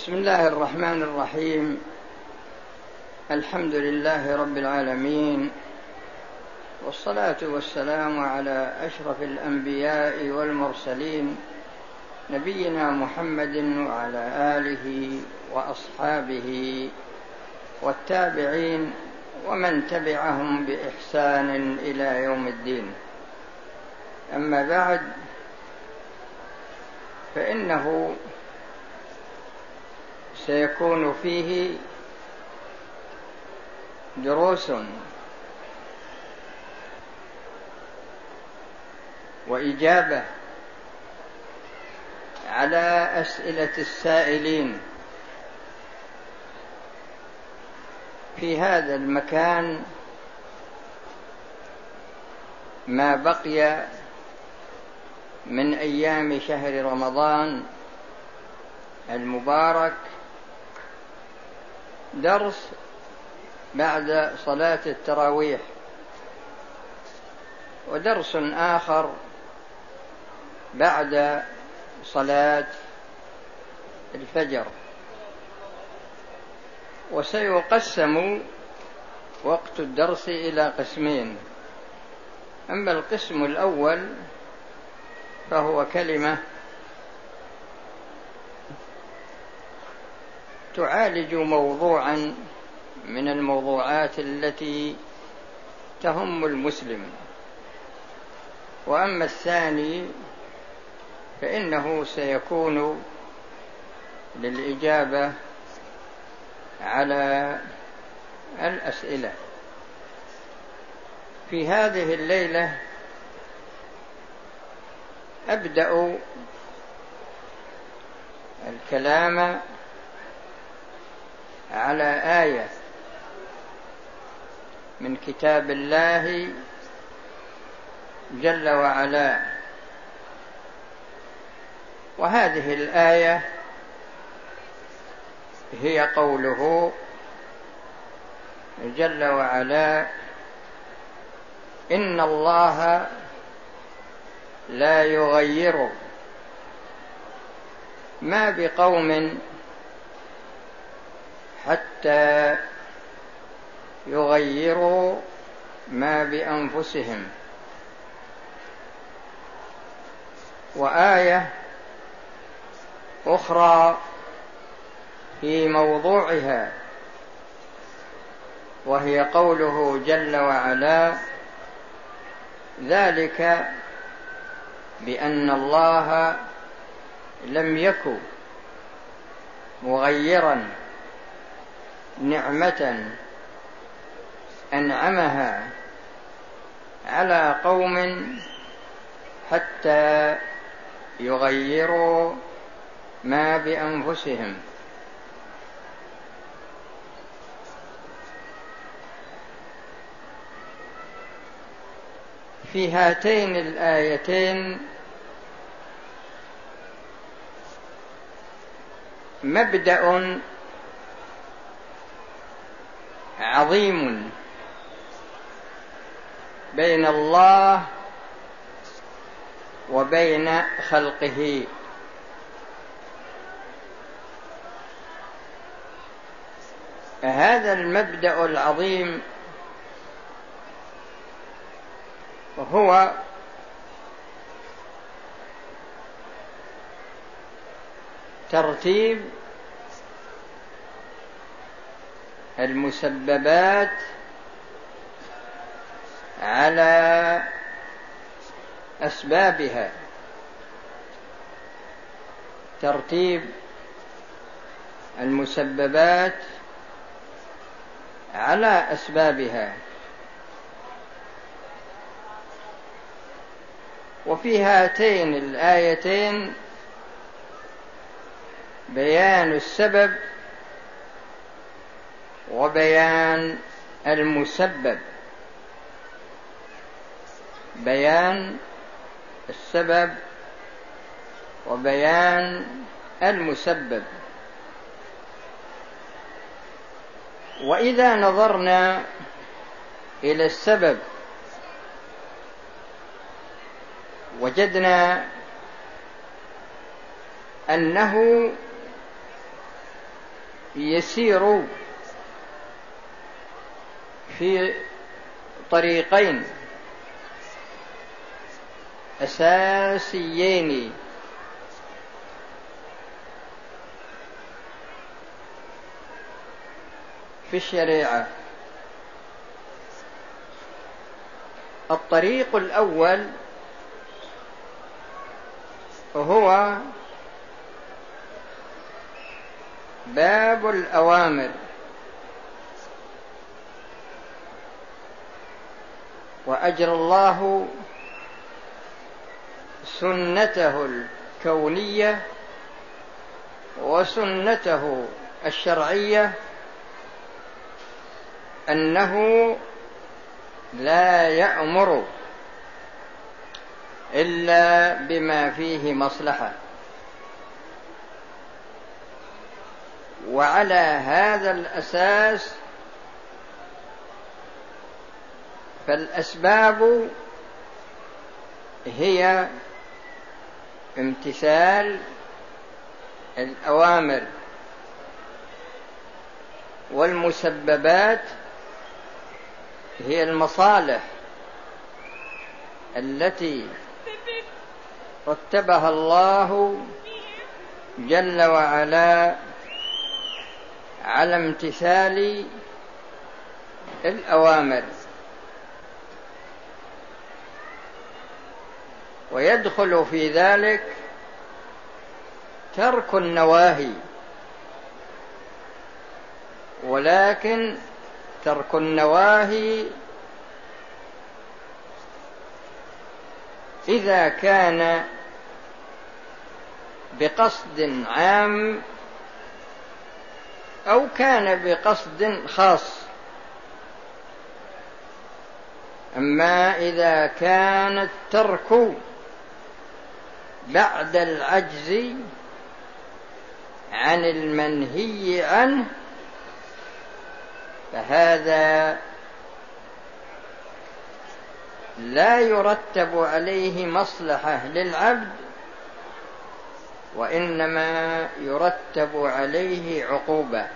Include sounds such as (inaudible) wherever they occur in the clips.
بسم الله الرحمن الرحيم. الحمد لله رب العالمين. والصلاة والسلام على أشرف الأنبياء والمرسلين نبينا محمد وعلى آله وأصحابه والتابعين ومن تبعهم بإحسان إلى يوم الدين. أما بعد فإنه سيكون فيه دروس. وإجابة على أسئلة السائلين في هذا المكان ما بقي من أيام شهر رمضان المبارك درس بعد صلاة التراويح. ودرس آخر بعد صلاة الفجر. وسيقسم وقت الدرس إلى قسمين. أما القسم الأول فهو كلمة تعالج موضوعا من الموضوعات التي تهم المسلم. وأما الثاني فإنه سيكون للإجابة على الأسئلة. في هذه الليلة أبدأ الكلام على آية من كتاب الله جل وعلا. وهذه الآية هي قوله جل وعلا إن الله لا يغير ما بقوم حتى يغيروا ما بأنفسهم. وآية أخرى في موضوعها وهي قوله جل وعلا ذلك بأن الله لم يكن مغيرا نعمة أنعمها على قوم حتى يغيروا ما بأنفسهم. في هاتين الآيتين مبدأ عظيم بين الله وبين خلقه. هذا المبدأ العظيم هو ترتيب المسببات على أسبابها. ترتيب المسببات على أسبابها. وفي هاتين الآيتين بيان السبب وبيان المسبب. بيان السبب وبيان المسبب. وإذا نظرنا إلى السبب وجدنا أنه يسير في طريقين أساسيين. في الشريعة. الطريق الأول هو باب الأوامر. وأجرى الله سنته الكونية وسنته الشرعية أنه لا يأمر إلا بما فيه مصلحة. وعلى هذا الأساس فالأسباب هي امتثال الأوامر والمسببات هي المصالح التي رتبها الله جل وعلا على امتثال الأوامر. ويدخل في ذلك ترك النواهي ولكن ترك النواهي إذا كان بقصد عام أو كان بقصد خاص. أما إذا كان الترك بعد العجز عن المنهي عنه فهذا لا يرتب عليه مصلحة للعبد وإنما يرتب عليه عقوبة.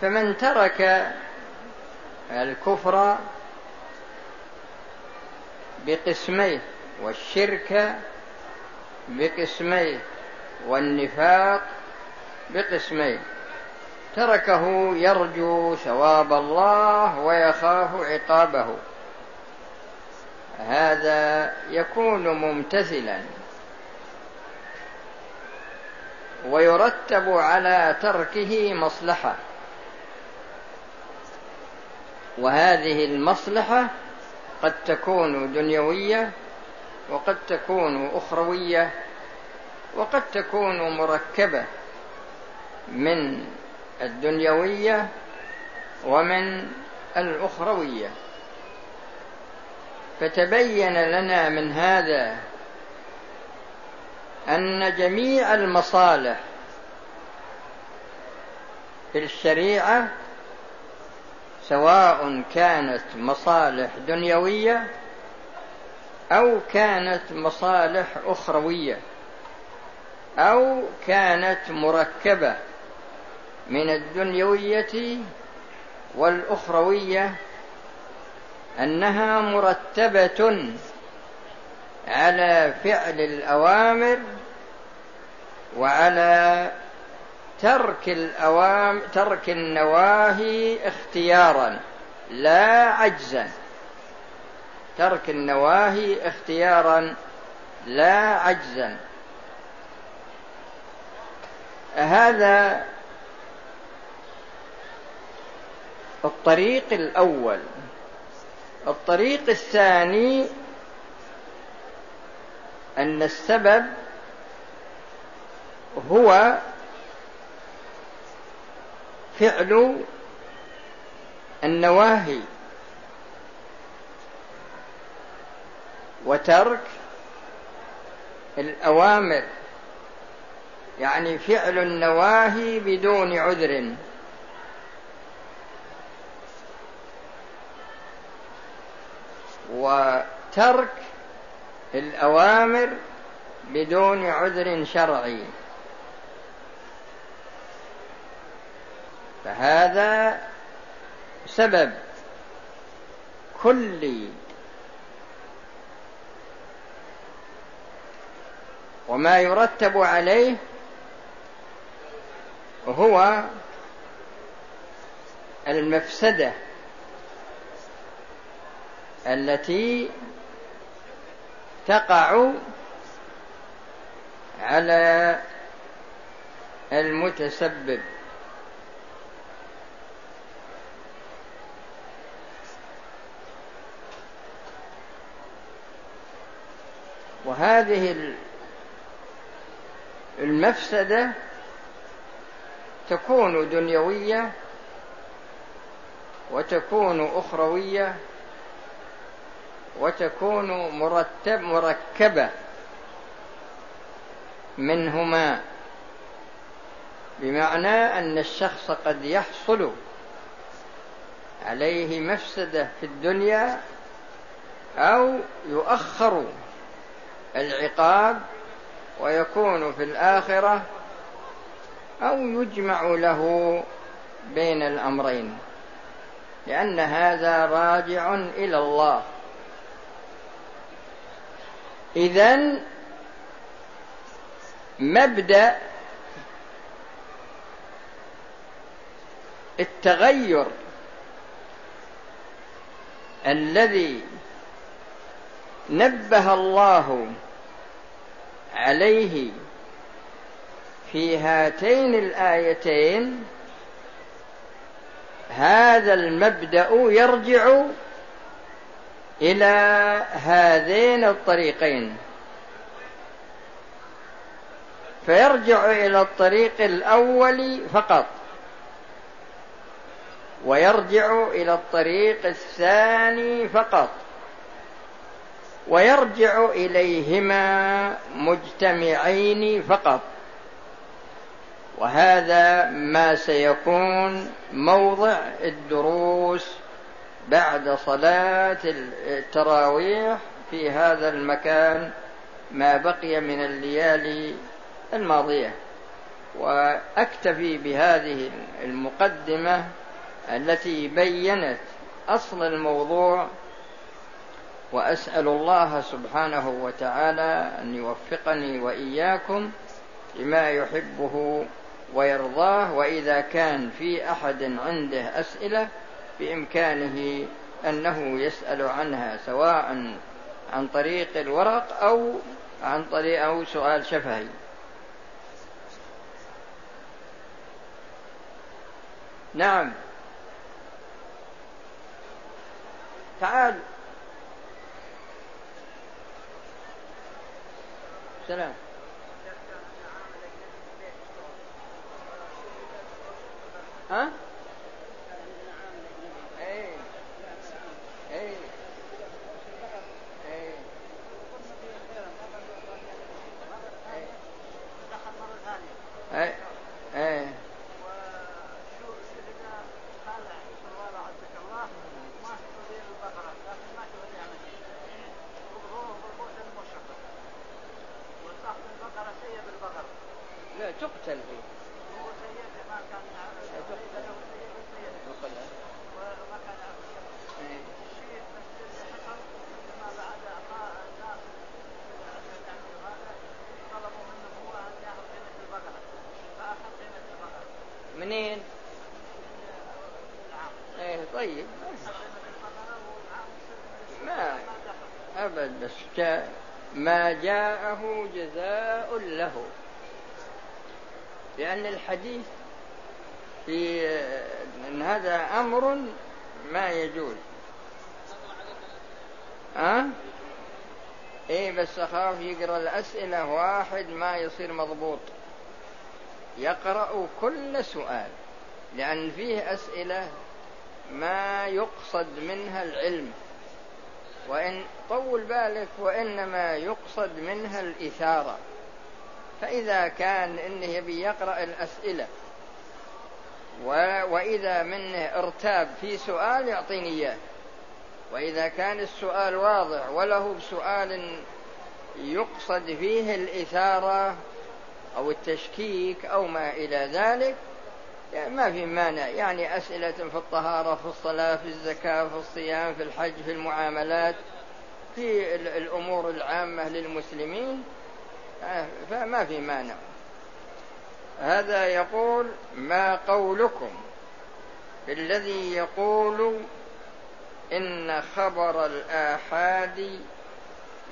فمن ترك الكفر بقسميه والشرك بقسميه والنفاق بقسمين. تركه يرجو ثواب الله ويخاف عقابه. هذا يكون ممتثلا. ويرتب على تركه مصلحة. وهذه المصلحة قد تكون دنيوية وقد تكون أخروية وقد تكون مركبة من الدنيوية ومن الأخروية. فتبين لنا من هذا أن جميع المصالح في الشريعة سواء كانت مصالح دنيوية أو كانت مصالح أخروية أو كانت مركبة من الدنيوية والأخروية أنها مرتبة على فعل الأوامر وعلى ترك الأوام ترك النواهي اختيارا لا عجزا. ترك النواهي اختيارا لا عجزا. هذا الطريق الأول. الطريق الثاني أن السبب هو فعل النواهي وترك الأوامر يعني فعل النواهي بدون عذر. وترك الأوامر بدون عذر شرعي. فهذا سبب كلي وما يرتب عليه هو المفسدة التي تقع على المتسبب. وهذه المفسدة تكون دنيوية وتكون أخروية وتكون مرتب مركبة منهما بمعنى أن الشخص قد يحصل عليه مفسدة في الدنيا أو يؤخر العقاب ويكون في الآخرة أو يجمع له بين الأمرين لأن هذا راجع إلى الله. إذن مبدأ التغير الذي نبه الله عليه في هاتين الآيتين هذا المبدأ يرجع إلى هذين الطريقين. فيرجع إلى الطريق الأول فقط ويرجع إلى الطريق الثاني فقط. ويرجع إليهما مجتمعين فقط. وهذا ما سيكون موضع الدروس بعد صلاة التراويح في هذا المكان ما بقي من الليالي الماضية. وأكتفي بهذه المقدمة التي بينت أصل الموضوع وأسأل الله سبحانه وتعالى أن يوفقني وإياكم لما يحبه ويرضاه وإذا كان في أحد عنده أسئلة بإمكانه أنه يسأل عنها سواء عن طريق الورق أو عن طريق أو سؤال شفهي. نعم. تعال. سلام ها إيه إيه إيه إيه إيه لا تقتل هي منين؟ إيه طيب ما أبد بس ما جاءه جزاء له. لأن الحديث في أن هذا أمر ما يجوز. ها؟ إيه بس أخاف يقرأ الأسئلة واحد ما يصير مضبوط. يقرأ كل سؤال لأن فيه أسئلة ما يقصد منها العلم. وإن طول بالك وإنما يقصد منها الإثارة. فإذا كان إنه يبي يقرأ الأسئلة وإذا منه ارتاب في سؤال يعطيني إياه. وإذا كان السؤال واضح وله سؤال يقصد فيه الإثارة أو التشكيك أو ما إلى ذلك يعني ما في مانع. يعني أسئلة في الطهارة في الصلاة في الزكاة في الصيام في الحج في المعاملات في الأمور العامة للمسلمين. فما في مانع. هذا يقول ما قولكم؟ الذي يقول إن خبر الآحاد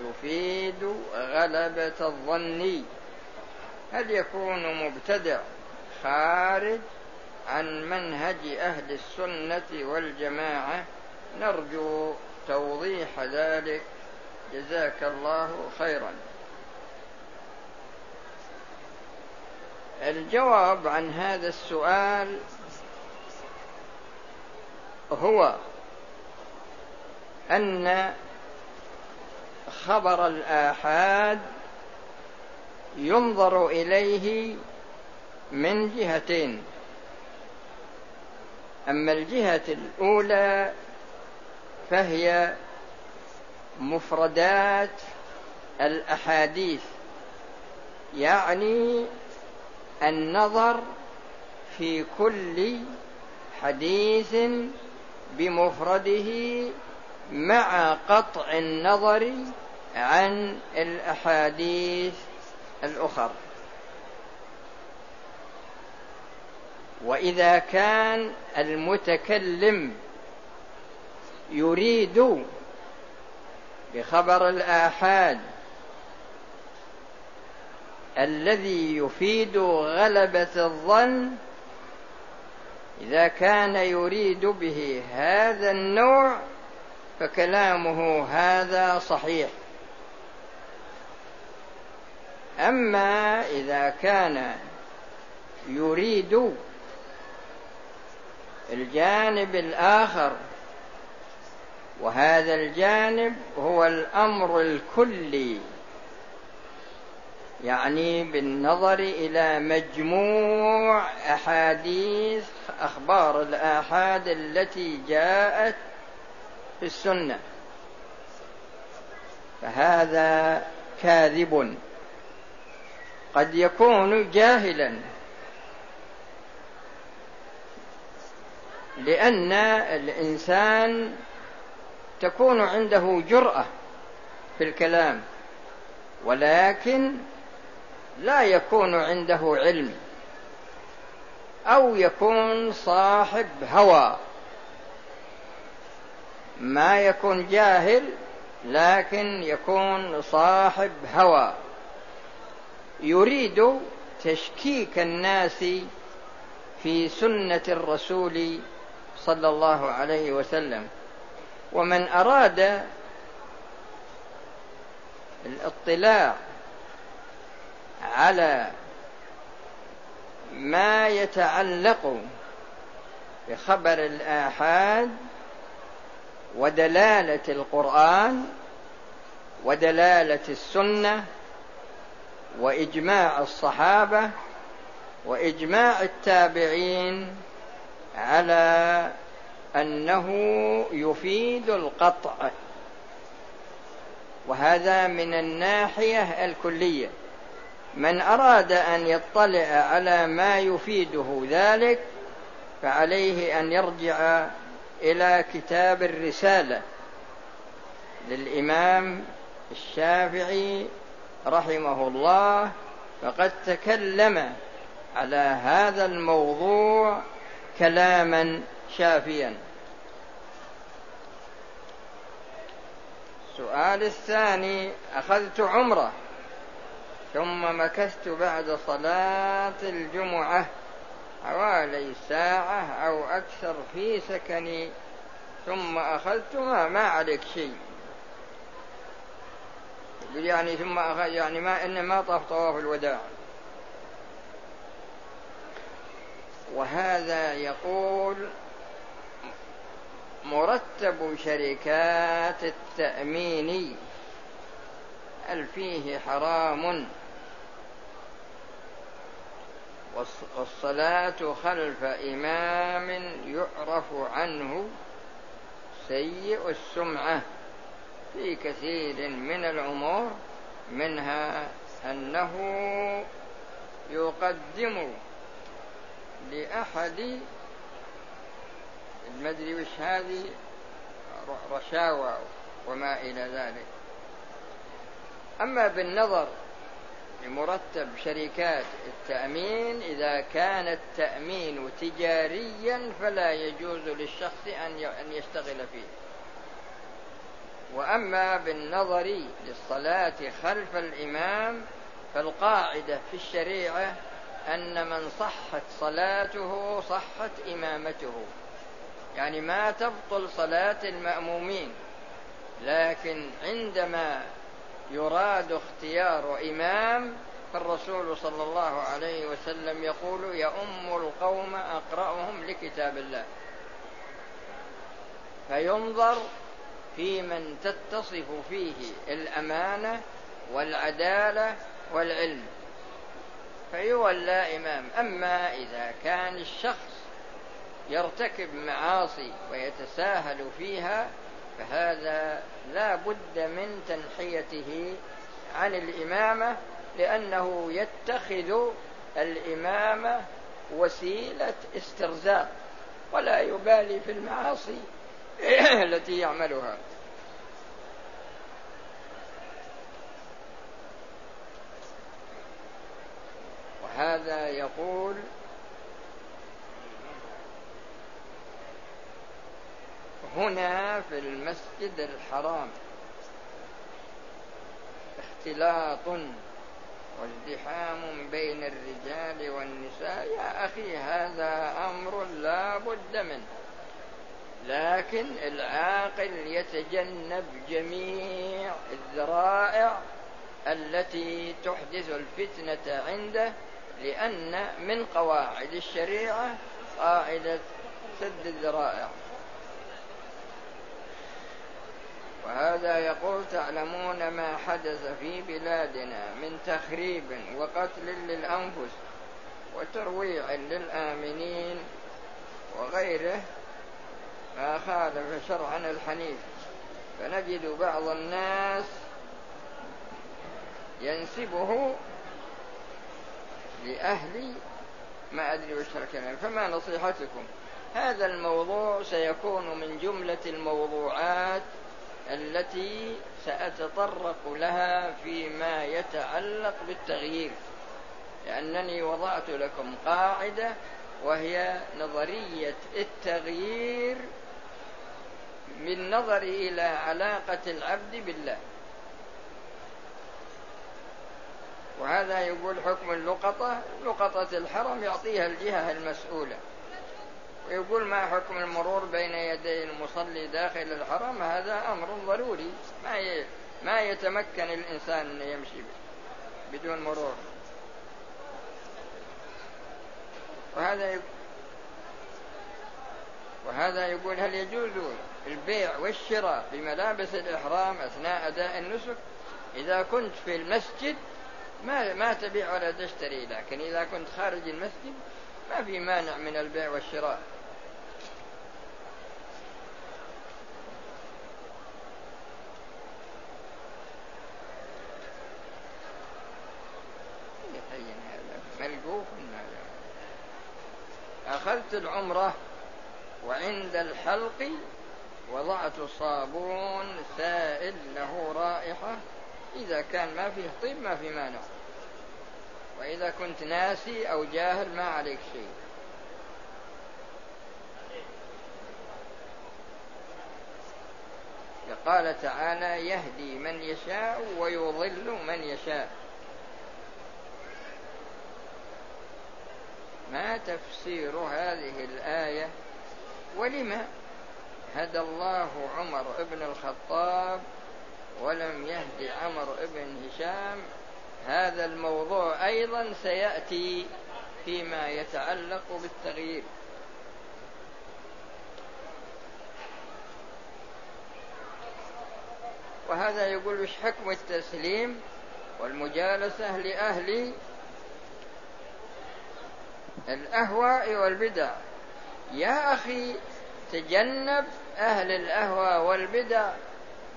يفيد غلبة الظن. هل يكون مبتدع خارج عن منهج أهل السنة والجماعة؟ نرجو توضيح ذلك. جزاك الله خيرا. الجواب عن هذا السؤال هو أن خبر الآحاد ينظر إليه من جهتين. أما الجهة الأولى فهي مفردات الأحاديث يعني النظر في كل حديث بمفرده مع قطع النظر عن الأحاديث الآخر وإذا كان المتكلم يريد بخبر الآحاد الذي يفيد غلبة الظن إذا كان يريد به هذا النوع فكلامه هذا صحيح. أما إذا كان يريد الجانب الآخر وهذا الجانب هو الأمر الكلي. يعني بالنظر إلى مجموع أحاديث أخبار الآحاد التي جاءت في السنة. فهذا كاذب. قد يكون جاهلا. لأن الإنسان تكون عنده جرأة في الكلام ولكن لا يكون عنده علم أو يكون صاحب هوى. ما يكون جاهل لكن يكون صاحب هوى. يريد تشكيك الناس في سنة الرسول صلى الله عليه وسلم. ومن أراد الاطلاع على ما يتعلق بخبر الآحاد ودلالة القرآن ودلالة السنة وإجماع الصحابة وإجماع التابعين على أنه يفيد القطع. وهذا من الناحية الكلية. من أراد أن يطلع على ما يفيده ذلك فعليه أن يرجع إلى كتاب الرسالة. للإمام الشافعي رحمه الله فقد تكلم على هذا الموضوع كلاما شافيا. السؤال الثاني أخذت عمرة. ثم مكثت بعد صلاة الجمعة. حوالي ساعة أو أكثر في سكني. ثم أخذت ما, عليك شيء. يعني ثم أخذ يعني ما إن ما طاف طواف الوداع. وهذا يقول مرتب شركات التأمين. هل فيه حرام. والصلاة خلف إمام يعرف عنه سيء السمعة في كثير من الأمور منها أنه يقدم لأحد المدري وش هذه رشاوى وما إلى ذلك. أما بالنظر لمرتب شركات التأمين إذا كان التأمين تجاريا فلا يجوز للشخص أن يشتغل فيه. وأما بالنظر للصلاة خلف الإمام فالقاعدة في الشريعة أن من صحت صلاته صحت إمامته. يعني ما تبطل صلاة المأمومين لكن عندما يراد اختيار إمام فالرسول صلى الله عليه وسلم يقول يؤم القوم أقرأهم لكتاب الله. فينظر في من تتصف فيه الأمانة والعدالة والعلم. فيولى إمام أما إذا كان الشخص يرتكب معاصي ويتساهل فيها فهذا لا بد من تنحيته عن الإمامة لأنه يتخذ الإمامة وسيلة استرزاق ولا يبالي في المعاصي (clears throat) التي يعملها. وهذا يقول هنا في المسجد الحرام. اختلاط وازدحام بين الرجال والنساء. يا أخي هذا أمر لا بد منه. لكن العاقل يتجنب جميع الذرائع التي تحدث الفتنة عنده لأن من قواعد الشريعة قاعدة سد الذرائع. وهذا يقول تعلمون ما حدث في بلادنا من تخريب وقتل للأنفس وترويع للآمنين وغيره ما خالف شرعنا الحنيف. فنجد بعض الناس ينسبه لأهل ما أدري وش فما نصيحتكم؟ هذا الموضوع سيكون من جملة الموضوعات التي سأتطرق لها فيما يتعلق بالتغيير. لأنني وضعت لكم قاعدة وهي نظرية التغيير بالنظر إلى علاقة العبد بالله. وهذا يقول حكم اللقطة لقطة الحرم يعطيها الجهة المسؤولة. ويقول ما حكم المرور بين يدي المصلي داخل الحرم؟ هذا أمر ضروري. ما ما يتمكن الإنسان أن يمشي بدون مرور. وهذا وهذا يقول هل يجوز البيع والشراء بملابس الإحرام أثناء أداء النسك؟ إذا كنت في المسجد ما ما تبيع ولا تشتري لكن إذا كنت خارج المسجد ما في مانع من البيع والشراء. أخذت العمرة وعند الحلق وضعت صابون سائل له رائحة. إذا كان ما فيه طيب ما في مانع. وإذا كنت ناسي أو جاهل ما عليك شيء. قال تعالى يهدي من يشاء ويضل من يشاء. ما تفسير هذه الآية ولم هدى الله عمر بن الخطاب ولم يهدي عمر بن هشام؟ هذا الموضوع أيضا سيأتي فيما يتعلق بالتغيير. وهذا يقول وش حكم التسليم والمجالسة لأهل الأهواء والبدع. يا أخي تجنب أهل الأهواء والبدع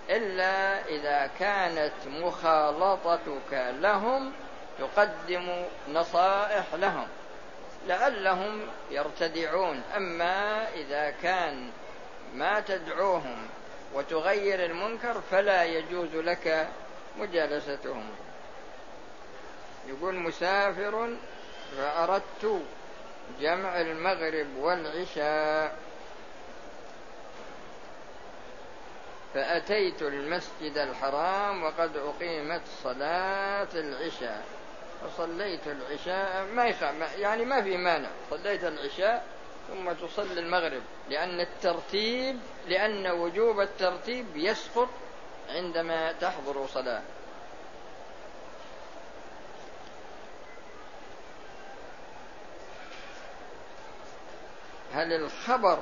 إلا إذا كانت مخالطتك لهم تقدم نصائح لهم. لعلهم يرتدعون. أما إذا كان ما تدعوهم وتغير المنكر فلا يجوز لك مجالستهم. يقول مسافر فأردت جمع المغرب والعشاء. فأتيت المسجد الحرام وقد أقيمت صلاة العشاء. فصليت العشاء ما يعني ما في مانع. صليت العشاء ثم تصلي المغرب لأن الترتيب لأن وجوب الترتيب يسقط عندما تحضر صلاة. هل الخبر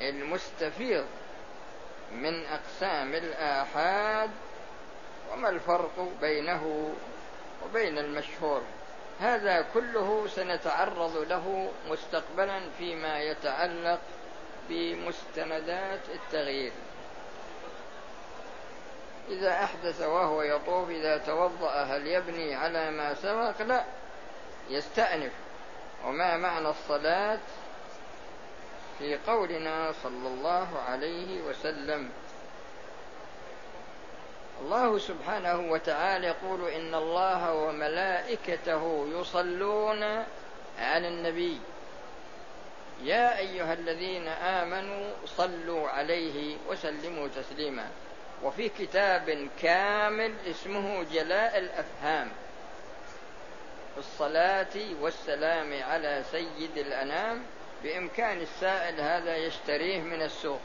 المستفيض من أقسام الآحاد؟ وما الفرق بينه وبين المشهور؟ هذا كله سنتعرض له مستقبلا فيما يتعلق بمستندات التغيير. إذا أحدث وهو يطوف إذا توضأ هل يبني على ما سبق؟ لا يستأنف. وما معنى الصلاة؟ في قولنا صلى الله عليه وسلم. الله سبحانه وتعالى يقول إن الله وملائكته يصلون على النبي. يا أيها الذين آمنوا صلوا عليه وسلموا تسليما. وفي كتاب كامل اسمه جلاء الأفهام. الصلاة والسلام على سيد الأنام بإمكان السائل هذا يشتريه من السوق.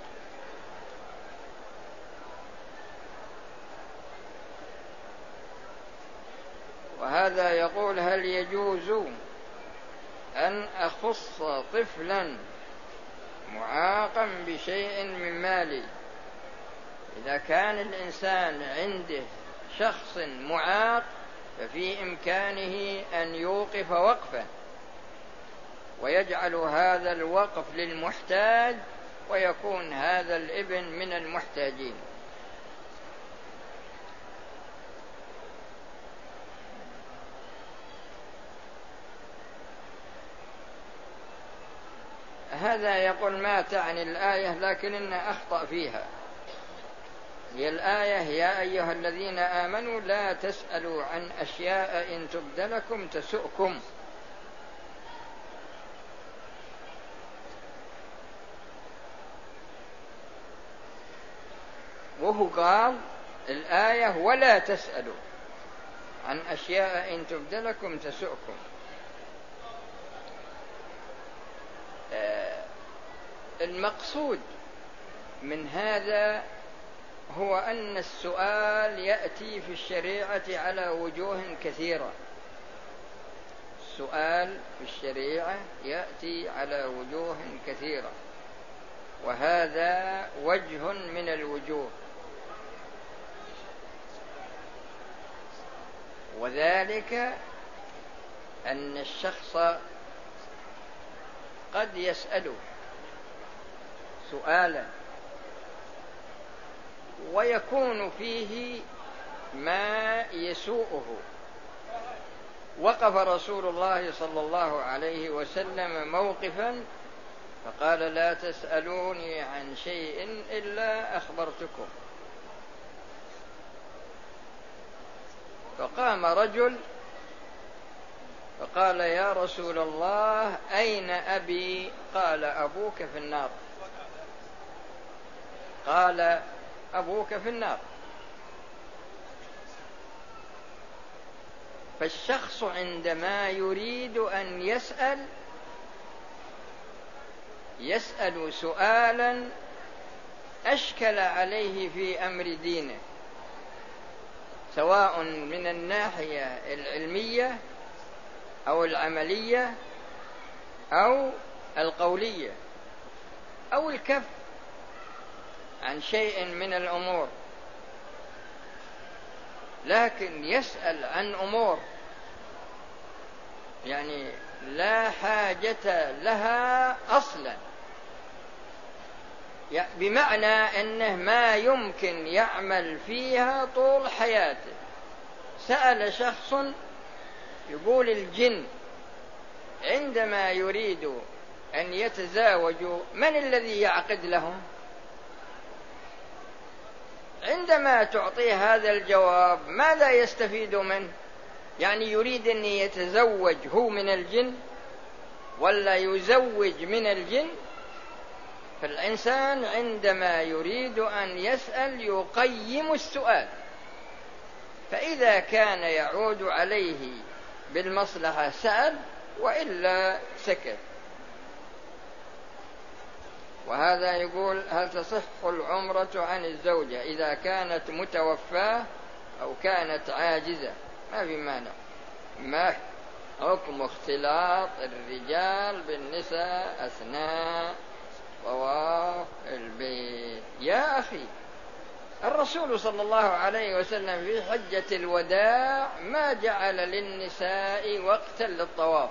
وهذا يقول هل يجوز أن أخص طفلا معاقا بشيء من مالي؟ إذا كان الإنسان عنده شخص معاق ففي إمكانه أن يوقف وقفه. ويجعل هذا الوقف للمحتاج ويكون هذا الابن من المحتاجين. هذا يقول ما تعني الآية لكن أخطأ فيها. هي الآية يا أيها الذين آمنوا لا تسألوا عن أشياء إن تبد لكم تسؤكم. وهو قال الآية ولا تسألوا عن أشياء إن تبد لكم تسؤكم المقصود من هذا هو أن السؤال يأتي في الشريعة على وجوه كثيرة. السؤال في الشريعة يأتي على وجوه كثيرة وهذا وجه من الوجوه. وذلك أن الشخص قد يسأله سؤالا ويكون فيه ما يسوءه. وقف رسول الله صلى الله عليه وسلم موقفا فقال لا تسألوني عن شيء إلا أخبرتكم. فقام رجل فقال يا رسول الله أين أبي؟ قال أبوك في النار. قال أبوك في النار. فالشخص عندما يريد أن يسأل يسأل سؤالا أشكل عليه في أمر دينه. سواء من الناحية العلمية أو العملية أو القولية أو الكف عن شيء من الأمور. لكن يسأل عن أمور يعني لا حاجة لها أصلا. بمعنى أنه ما يمكن يعمل فيها طول حياته. سأل شخص يقول الجن عندما يريد أن يتزاوجوا من الذي يعقد لهم؟ عندما تعطيه هذا الجواب ماذا يستفيد منه؟ يعني يريد أن يتزوج هو من الجن ولا يزوج من الجن؟ فالإنسان عندما يريد أن يسأل يقيم السؤال. فإذا كان يعود عليه بالمصلحة سأل وإلا سكت. وهذا يقول هل تصح العمرة عن الزوجة إذا كانت متوفاة أو كانت عاجزة؟ ما في مانع. ما حكم اختلاط الرجال بالنساء أثناء طواف البيت. يا أخي الرسول صلى الله عليه وسلم في حجة الوداع ما جعل للنساء وقتا للطواف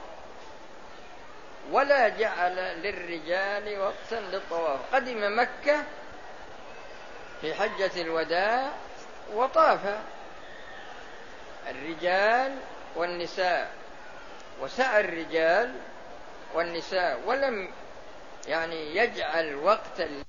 ولا جعل للرجال وقتا للطواف. قدم مكة في حجة الوداع وطاف الرجال والنساء وسعى الرجال والنساء ولم يعني يجعل وقتا